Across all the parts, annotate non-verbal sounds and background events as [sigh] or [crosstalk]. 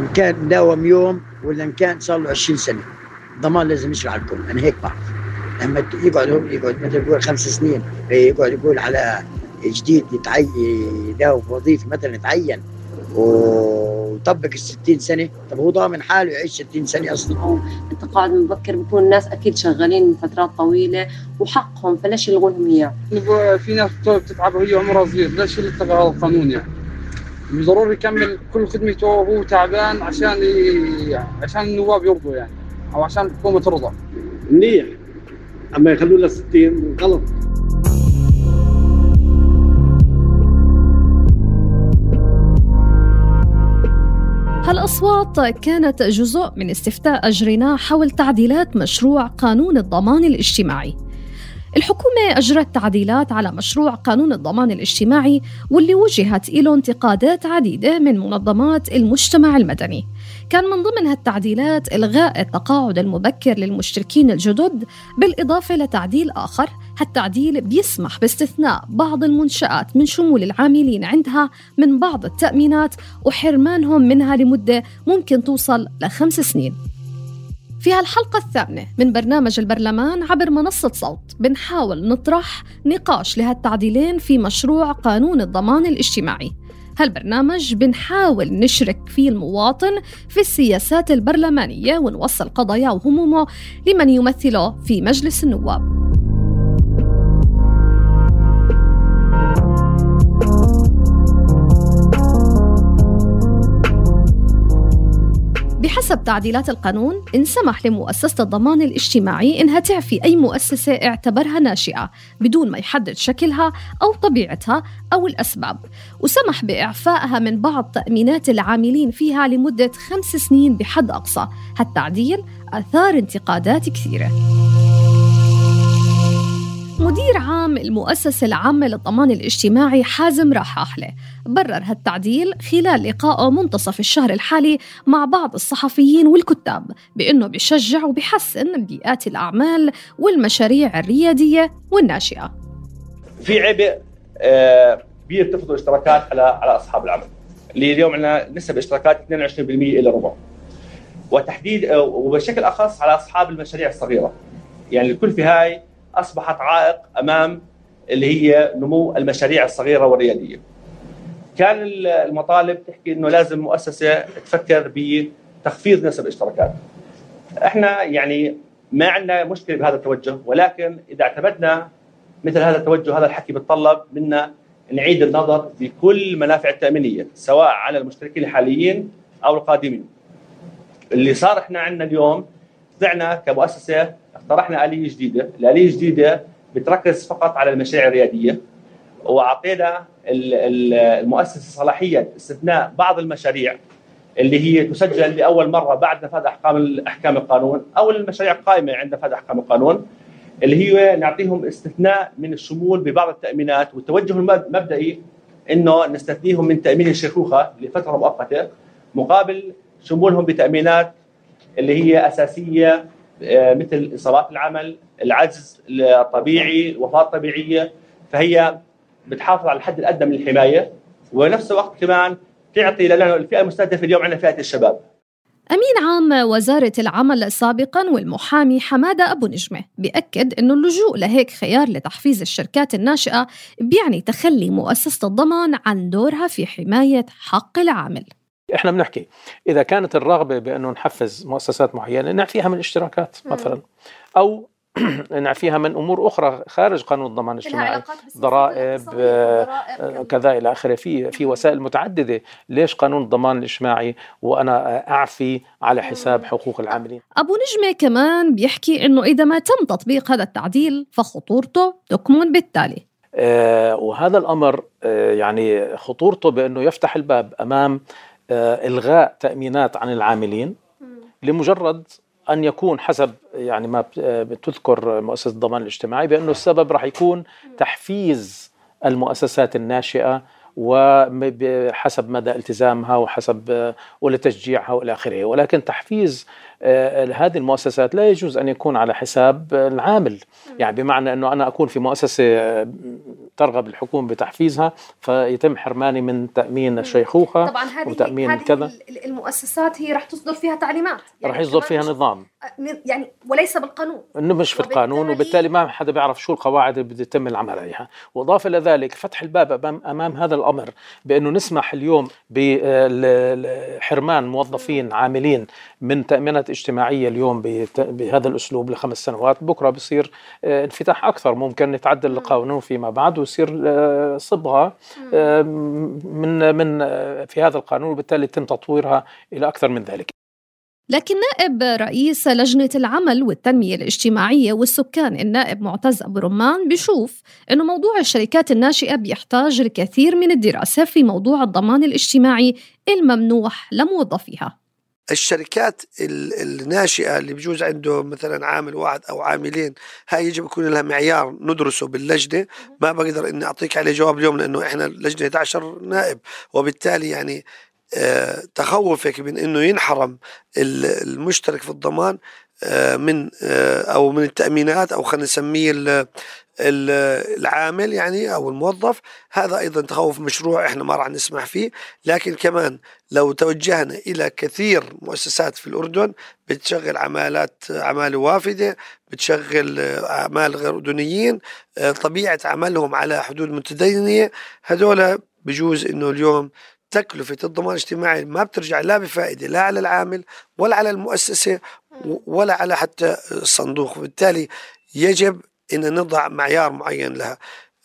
إن كان داوم يوم ولا إن كان صار له 20 سنة. ضمان لازم يشرع على الكل أنا هيك بعرف لما يقعد يقعد مثلا يقول خمس سنين يقعد يقول على جديد يتعين يداوم وظيفه مثلا يتعين. ويطبق ال 60 سنة. طب هو ضامن حاله يعيش 60 سنة أصلا. التقاعد مبكر بكون الناس أكيد شغالين فترات طويلة وحقهم فليش يلغوا لهم إياه؟ في ناس بتتعب وهي عمرها صغير ليش يلتغى هذا القانون يعني؟ ضروري يكمل كل خدمته وهو تعبان عشان ي... عشان النواب يرضوا يعني أو عشان الحكومة ترضى. منيح. أما يخلوه ل 60 غلط. هالأصوات كانت جزء من استفتاء أجرناه حول تعديلات مشروع قانون الضمان الاجتماعي. الحكومة أجرت تعديلات على مشروع قانون الضمان الاجتماعي واللي وجهت له انتقادات عديدة من منظمات المجتمع المدني. كان من ضمن هالتعديلات إلغاء التقاعد المبكر للمشتركين الجدد بالإضافة لتعديل آخر هالتعديل بيسمح باستثناء بعض المنشآت من شمول العاملين عندها من بعض التأمينات وحرمانهم منها لمدة ممكن توصل لخمس سنين. في هالحلقة الثامنة من برنامج البرلمان عبر منصة صوت بنحاول نطرح نقاش لهالتعديلين في مشروع قانون الضمان الاجتماعي. هالبرنامج بنحاول نشرك فيه المواطن في السياسات البرلمانية ونوصل قضاياه وهمومه لمن يمثله في مجلس النواب. بحسب تعديلات القانون انسمح لمؤسسة الضمان الاجتماعي إنها تعفي أي مؤسسة اعتبرها ناشئة بدون ما يحدد شكلها أو طبيعتها أو الأسباب. وسمح بإعفائها من بعض تأمينات العاملين فيها لمدة خمس سنين بحد أقصى. هالتعديل أثار انتقادات كثيرة. مدير عام المؤسسة العامة للضمان الاجتماعي حازم راحاحلة برر هالتعديل خلال لقائه منتصف الشهر الحالي مع بعض الصحفيين والكتاب بأنه بيشجع وبيحسن بيئات الأعمال والمشاريع الريادية والناشئة. في عبء آه، كبير بتفرض الاشتراكات على على أصحاب العمل. اللي اليوم عندنا نسب اشتراكات 22% إلى ربع. وتحديد آه، وبشكل أخص على أصحاب المشاريع الصغيرة. يعني الكل في هاي أصبحت عائق أمام اللي هي نمو المشاريع الصغيرة والرياديه. كان المطالب تحكي إنه لازم مؤسسة تفكر بتخفيض نسب الاشتراكات. إحنا يعني ما عندنا مشكلة بهذا التوجه ولكن إذا اعتمدنا مثل هذا التوجه هذا الحكي بتطلب منا نعيد النظر بكل المنافع التأمينية سواء على المشتركين الحاليين أو القادمين. اللي صار إحنا عندنا اليوم طلعنا كمؤسسة اقترحنا آلية جديدة، الآلية الجديدة بتركز فقط على المشاريع الريادية وأعطينا المؤسسة صلاحية استثناء بعض المشاريع اللي هي تسجل لأول مرة بعد نفاذ أحكام أحكام القانون أو المشاريع القائمة عند نفاذ أحكام القانون اللي هي نعطيهم استثناء من الشمول ببعض التأمينات والتوجه المبدئي إنه نستثنيهم من تأمين الشيخوخة لفترة مؤقتة مقابل شمولهم بتأمينات اللي هي أساسية آه، مثل اصابات العمل، العجز الطبيعي، الوفاه الطبيعيه فهي بتحافظ على الحد الأدنى من الحماية ونفس الوقت كمان تعطي لأنه الفئة المستهدفة اليوم عندنا فئة الشباب. أمين عام وزارة العمل سابقا والمحامي حمادة أبو نجمة بيأكد أنه اللجوء لهيك خيار لتحفيز الشركات الناشئة بيعني تخلي مؤسسة الضمان عن دورها في حماية حق العامل إحنا بنحكي إذا كانت الرغبة بأنه نحفز مؤسسات معينة نعفيها من اشتراكات مثلا. أو [clears throat] نعفيها من أمور أخرى خارج قانون الضمان الاجتماعي ضرائب آه كذا. إلى آخره. في في وسائل متعددة. ليش قانون الضمان الاجتماعي وأنا أعفي على حساب حقوق العاملين؟ أبو نجمة كمان بيحكي إنه إذا ما تم تطبيق هذا التعديل فخطورته تكمن بالتالي. آه، وهذا الأمر آه، يعني خطورته بأنه يفتح الباب أمام إلغاء تأمينات عن العاملين لمجرد أن يكون حسب يعني ما بتذكر مؤسسة الضمان الاجتماعي بأنه السبب راح يكون تحفيز المؤسسات الناشئة وحسب مدى التزامها وحسب ولتشجيعها والى اخره ولكن تحفيز آه، هذه المؤسسات لا يجوز أن يكون على حساب العامل. يعني بمعنى أنه أنا أكون في مؤسسة آه، ترغب الحكومة بتحفيزها فيتم حرماني من تأمين الشيخوخه طبعا هذه وتأمين هذه كذا. المؤسسات هي راح تصدر فيها تعليمات. يعني راح يصدر فيها نظام. آه، يعني وليس بالقانون. إنه مش في القانون وبالتالي ما حدا بيعرف شو القواعد اللي بده يتم العمل عليها. واضافه إلى ذلك فتح الباب امام أمام هذا الأمر بأنه نسمح اليوم بحرمان موظفين عاملين من تأمينات اجتماعية اليوم بهذا الأسلوب لخمس سنوات. بكرة بصير آه، انفتاح أكثر. ممكن نتعدل القانون فيما بعد ويصير آه، صبغة آه، من من في هذا القانون وبالتالي يتم تطويرها إلى أكثر من ذلك. لكن نائب رئيس لجنة العمل والتنمية الاجتماعية والسكان النائب معتز أبو رمان بيشوف أنه موضوع الشركات الناشئة بيحتاج الكثير من الدراسة في موضوع الضمان الاجتماعي الممنوح لموظفيها. الشركات الناشئة اللي بجوز عنده مثلا عامل واحد أو عاملين هاي يجب يكون لها معيار ندرسه باللجنة. ما بقدر إني أعطيك عليه جواب اليوم لأنه إحنا اللجنة 11 نائب. وبالتالي يعني آه تخوفك من إنه ينحرم المشترك في الضمان من آه أو من التأمينات أو خلينا نسميه العامل يعني أو الموظف. هذا أيضا تخوف مشروع إحنا ما راح نسمح فيه. لكن كمان لو توجهنا إلى كثير مؤسسات في الأردن بتشغل عمالات عماله وافدة بتشغل أعمال غير أردنيين طبيعة عملهم على حدود متدينه هذول بجوز إنه اليوم تكلفة الضمان الاجتماعي ما بترجع لا بفائدة لا على العامل ولا على المؤسسة ولا على حتى الصندوق. وبالتالي يجب إن نضع معيار معين لها.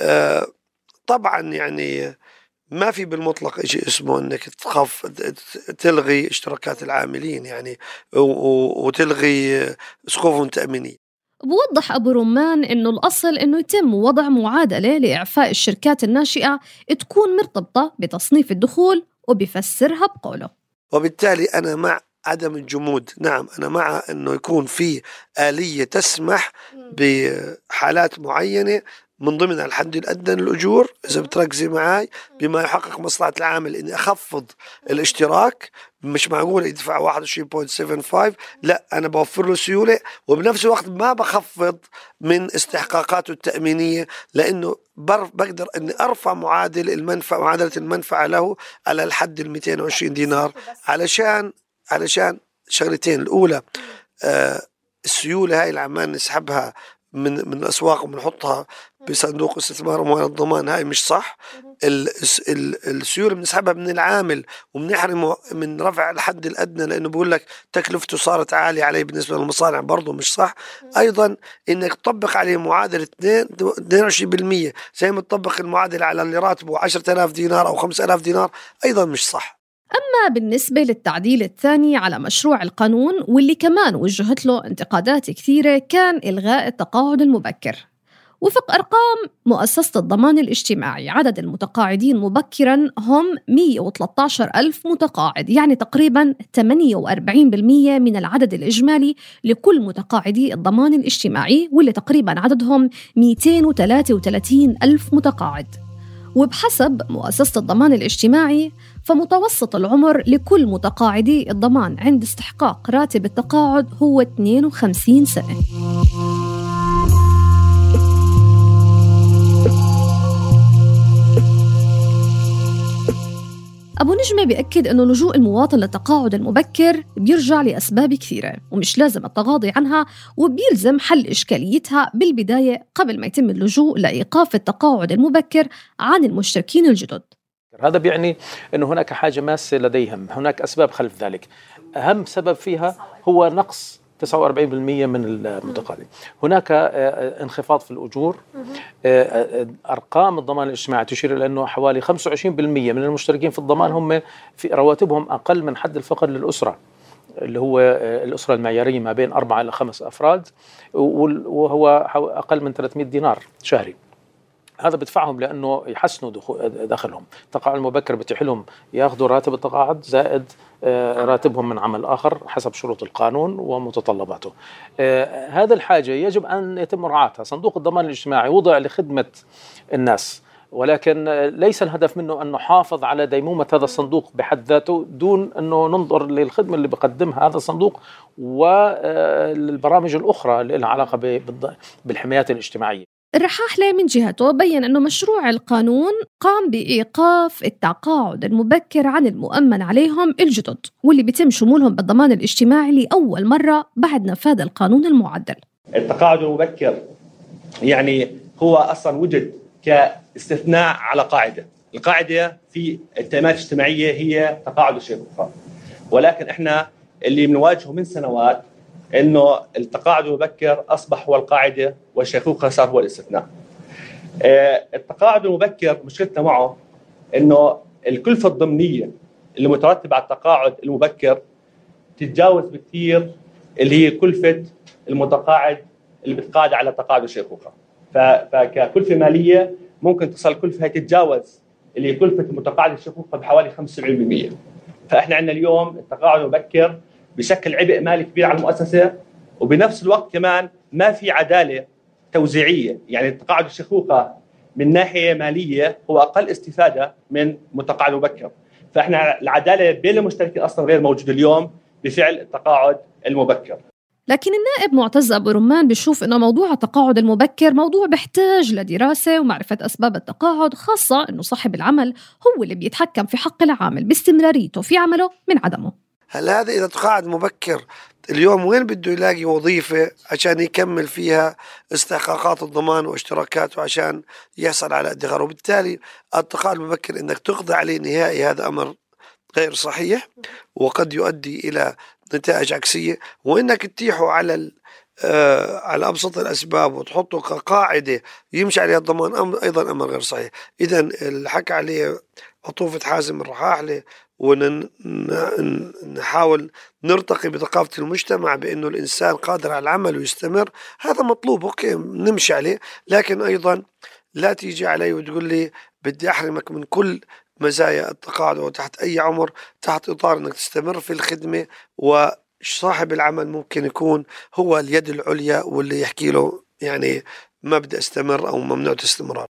آه، طبعا يعني ما في بالمطلق شيء اسمه إنك تخاف تلغي اشتراكات العاملين يعني وتلغي سقوفهم التامينيه بوضح أبو رمان أنه الأصل أنه يتم وضع معادلة لإعفاء الشركات الناشئة تكون مرتبطة بتصنيف الدخول وبفسرها بقوله. وبالتالي أنا مع عدم الجمود. نعم أنا مع أنه يكون في آلية تسمح بحالات معينة من ضمن الحد الأدنى للأجور إذا بتركزي معي بما يحقق مصلحة العامل إني أخفض الاشتراك مش معقول يدفع 21.75 لا أنا بوفر له سيولة وبنفس الوقت ما بخفض من استحقاقاته التأمينية لأنه بقدر أني أرفع معادل المنفعة معادلة المنفعة له على الحد ال 220 دينار علشان علشان شغلتين الأولى آه السيولة هاي اللي عمال نسحبها من من الأسواق وبنحطها بصندوق استثمار اموال الضمان. هاي مش صح. السيولة بنسحبها من العامل وبنحرمه من رفع الحد الأدنى لأنه بقول لك تكلفته صارت عالية عليه بالنسبة للمصانع. برضه مش صح. أيضا إنك تطبق عليه معادله 22% زي ما تطبق المعادله على اللي راتبه 10000 دينار أو 5000 دينار أيضا مش صح. أما بالنسبة للتعديل الثاني على مشروع القانون واللي كمان وجهت له انتقادات كثيرة كان إلغاء التقاعد المبكر. وفق أرقام مؤسسة الضمان الاجتماعي عدد المتقاعدين مبكرا هم 113 ألف متقاعد يعني تقريبا 48% من العدد الإجمالي لكل متقاعدي الضمان الاجتماعي واللي تقريبا عددهم 233 ألف متقاعد. وبحسب مؤسسة الضمان الاجتماعي فمتوسط العمر لكل متقاعدي الضمان عند استحقاق راتب التقاعد هو 52 سنة. أبو نجمة بيأكد أنه لجوء المواطن للتقاعد المبكر بيرجع لأسباب كثيرة ومش لازم التغاضي عنها وبيلزم حل إشكاليتها بالبداية قبل ما يتم اللجوء لإيقاف التقاعد المبكر عن المشتركين الجدد. هذا بيعني أنه هناك حاجة ماسة لديهم هناك أسباب خلف ذلك. أهم سبب فيها هو نقص 49% من المتقاعدين هناك آه، آه، انخفاض في الأجور. آه، أرقام الضمان الاجتماعي تشير إلى أنه حوالي 25% من المشتركين في الضمان هم في رواتبهم أقل من حد الفقر للأسرة اللي هو الأسرة المعيارية ما بين أربعة إلى خمس أفراد وهو أقل من 300 دينار شهري. هذا بدفعهم لأنه يحسنوا دخلهم التقاعد المبكر بتيح لهم ياخذوا راتب التقاعد زائد آه، راتبهم من عمل آخر حسب شروط القانون ومتطلباته. آه، هذا الحاجة يجب أن يتم مراعاتها، صندوق الضمان الاجتماعي وضع لخدمة الناس ولكن ليس الهدف منه أن نحافظ على ديمومة هذا الصندوق بحد ذاته دون أنه ننظر للخدمة اللي بقدمها هذا الصندوق والبرامج الأخرى اللي لها علاقة بالحمايات الاجتماعية. الرحاحلة من جهته بين أنه مشروع القانون قام بإيقاف التقاعد المبكر عن المؤمن عليهم الجدد واللي بيتم شمولهم بالضمان الاجتماعي لأول مرة بعد نفاذ القانون المعدل. التقاعد المبكر يعني هو أصلا وجد كاستثناء على قاعدة. القاعدة في التأمينات الاجتماعية هي تقاعد الشيخوخة ولكن إحنا اللي بنواجهه من سنوات إنه التقاعد المبكر أصبح هو القاعدة والشيخوخه صار هو الاستثناء. آه، التقاعد المبكر مشكلتنا معه إنه الكلفة الضمنية اللي مترتبة على التقاعد المبكر تتجاوز بكثير اللي هي كلفة المتقاعد اللي بتقاعد على تقاعد الشيخوخه. فككلفة مالية ممكن تصل كلفة تتجاوز اللي هي كلفة المتقاعد الشيخوخة بحوالي 75%. فإحنا عندنا اليوم التقاعد المبكر بشكل عبء مالي كبير على المؤسسة وبنفس الوقت كمان ما في عدالة توزيعية. يعني تقاعد الشيخوخه من ناحية مالية هو أقل استفادة من متقاعد مبكر. فإحنا العدالة بين المشتركين أصلا غير موجوده اليوم بفعل التقاعد المبكر. لكن النائب معتز أبو رمان بيشوف إنه موضوع التقاعد المبكر موضوع بيحتاج لدراسة ومعرفة أسباب التقاعد خاصة إنه صاحب العمل هو اللي بيتحكم في حق العامل باستمراريته في عمله من عدمه. هل هذا إذا تقاعد مبكر اليوم وين بده يلاقي وظيفة عشان يكمل فيها استحقاقات الضمان واشتراكاته عشان يحصل على ادخار؟ وبالتالي التقاعد المبكر إنك تقضي عليه نهائي هذا أمر غير صحيح وقد يؤدي إلى نتائج عكسية وإنك تتيحه على آه على أبسط الأسباب وتحطه كقاعدة يمشي عليها الضمان أمر أيضا أمر غير صحيح. اذا الحكى عليه عطوفة حازم الرحاحله ونحاول نرتقي بثقافة المجتمع بأنه الإنسان قادر على العمل ويستمر. هذا مطلوب أوكي نمشي عليه. لكن أيضا لا تيجي علي وتقول لي بدي أحرمك من كل مزايا التقاعد وتحت أي عمر تحت إطار أنك تستمر في الخدمة. وصاحب العمل ممكن يكون هو اليد العليا واللي يحكي له يعني ما بدي أستمر أو ممنوع الاستمرار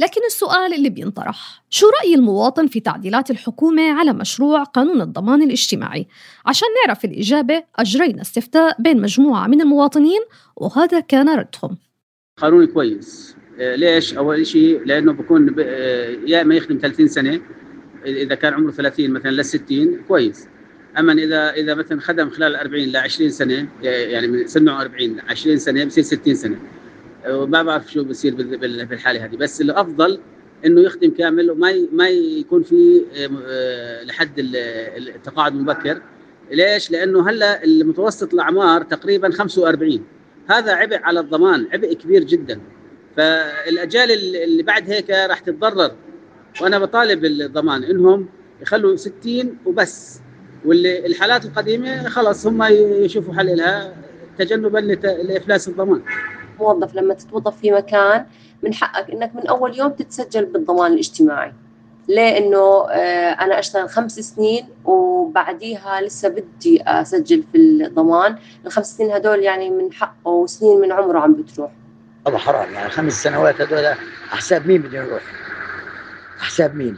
لكن السؤال اللي بينطرح شو رأي المواطن في تعديلات الحكومة على مشروع قانون الضمان الاجتماعي؟ عشان نعرف الإجابة أجرينا استفتاء بين مجموعة من المواطنين وهذا كان ردهم قانون كويس آه، ليش؟ أول شيء لأنه بكون آه، يا إما يخدم 30 سنة إذا كان عمره 30 مثلا ل 60 كويس أما اذا إذا مثلا خدم خلال 40 ل 20 سنه يعني من سنة 40 20 سنة بصير 60 سنة وما بعرف شو بصير بالحالة هذه بس الأفضل إنه يخدم كامل وما ما يكون في آه، لحد التقاعد المبكر ليش؟ لأنه هلأ المتوسط الأعمار تقريبا 45 هذا عبء على الضمان عبء كبير جدا. فالأجيال اللي بعد هيك راح تتضرر. وأنا بطالب الضمان إنهم يخلوا 60 وبس. واللي الحالات القديمة خلص هم يشوفوا حل لها تجنبا لإفلاس الضمان. موظف لما تتوظف في مكان من حقك إنك من أول يوم تتسجل بالضمان الاجتماعي. ليه؟ إنه آه، أنا أشتغل خمس سنين وبعديها لسه بدي أسجل في الضمان. الخمس سنين هدول يعني من حقه وسنين من عمره عم بتروح. والله حرام يعني خمس سنوات هدول حساب مين بده يروح حساب مين؟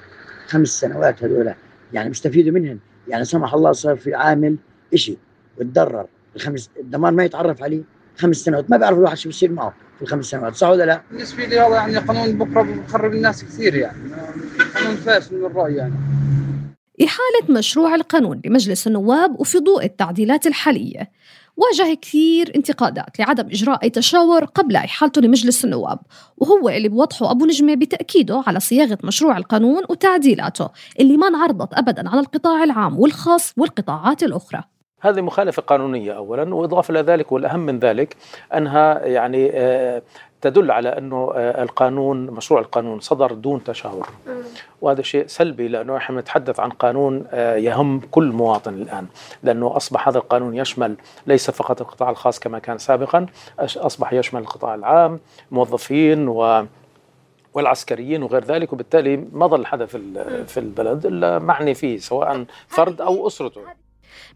خمس سنوات هدول يعني مستفيدوا منهم. يعني سمح الله صار في عامل إشي وتضرر الخمس الضمان ما يتعرف عليه. خمس سنوات ما بيعرف الواحد شو بيصير معه في الخمس سنوات صح ولا لا؟ بالنسبة لي هذا يعني قانون بكرة بخرب الناس كثير يعني. قانون فاشل من الرأي يعني. إحالة مشروع القانون لمجلس النواب وفي ضوء التعديلات الحالية. واجه كثير انتقادات لعدم إجراء أي تشاور قبل إحالته لمجلس النواب وهو اللي بوضحه أبو نجمة بتأكيده على صياغة مشروع القانون وتعديلاته اللي ما انعرضت أبدا على القطاع العام والخاص والقطاعات الأخرى. هذه مخالفة قانونية أولا وإضافة إلى ذلك والأهم من ذلك أنها يعني آه، تدل على أنه آه، القانون مشروع القانون صدر دون تشاور. وهذا شيء سلبي لأنه نحن نتحدث عن قانون آه، يهم كل مواطن الآن لأنه أصبح هذا القانون يشمل ليس فقط القطاع الخاص كما كان سابقا أصبح يشمل القطاع العام موظفين و والعسكريين وغير ذلك وبالتالي ما ظل حدا في في البلد الا معني فيه سواء فرد أو أسرته.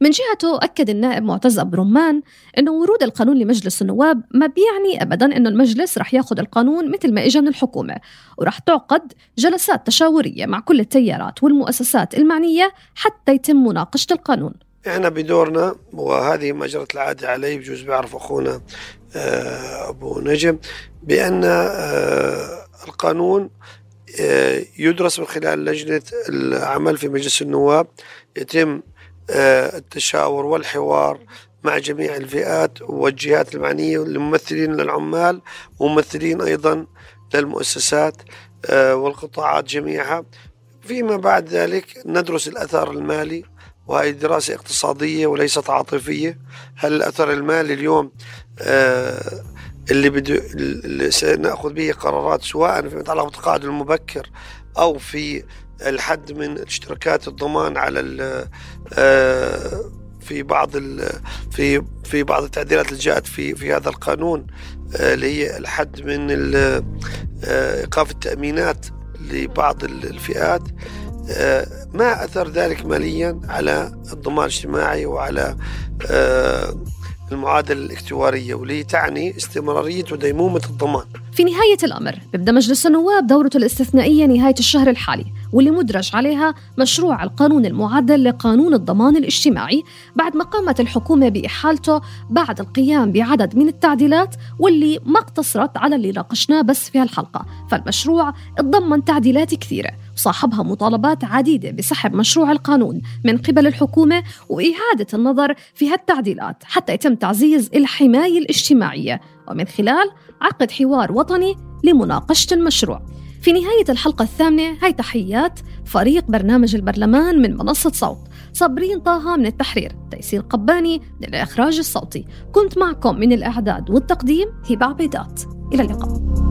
من جهته أكد النائب معتز أبو رمان أنه ورود القانون لمجلس النواب ما بيعني أبدا أنه المجلس رح ياخذ القانون مثل ما إجا من الحكومة ورح تعقد جلسات تشاورية مع كل التيارات والمؤسسات المعنية حتى يتم مناقشة القانون. إحنا بدورنا وهذه ما جرت العادة علي بجوز بيعرف أخونا آه، أبو نجم بأن آه، القانون آه، يدرس من خلال لجنة العمل في مجلس النواب يتم التشاور والحوار مع جميع الفئات والجهات المعنية الممثلين للعمال وممثلين أيضا للمؤسسات والقطاعات جميعها. فيما بعد ذلك ندرس الاثر المالي وهي دراسة اقتصادية وليست عاطفية. هل الأثر المالي اليوم آه اللي بده اللي سنأخذ به قرارات سواء فيما يتعلق بالتقاعد المبكر أو في الحد من اشتراكات الضمان على آه في بعض في في بعض التعديلات اللي جاءت في في هذا القانون آه اللي هي الحد من آه، إيقاف التأمينات لبعض الفئات. ما أثر ذلك ماليا على الضمان الاجتماعي وعلى المعادلة الاكتوارية واللي تعني استمرارية وديمومة الضمان. في نهاية الأمر بيبدأ مجلس النواب دورته الاستثنائية نهاية الشهر الحالي. واللي مدرج عليها مشروع القانون المعدل لقانون الضمان الاجتماعي بعد ما قامت الحكومة بإحالته بعد القيام بعدد من التعديلات واللي ما اقتصرت على اللي ناقشناه بس في هالحلقة. فالمشروع تضمن تعديلات كثيرة وصاحبها مطالبات عديدة بسحب مشروع القانون من قبل الحكومة وإعادة النظر في هالتعديلات حتى يتم تعزيز الحماية الاجتماعية. ومن خلال عقد حوار وطني لمناقشة المشروع. في نهاية الحلقة الثامنة هاي تحيات فريق برنامج البرلمان من منصة صوت. صابرين طه من التحرير تيسير قباني من الإخراج الصوتي. كنت معكم من الإعداد والتقديم هبة عبيدات. إلى اللقاء.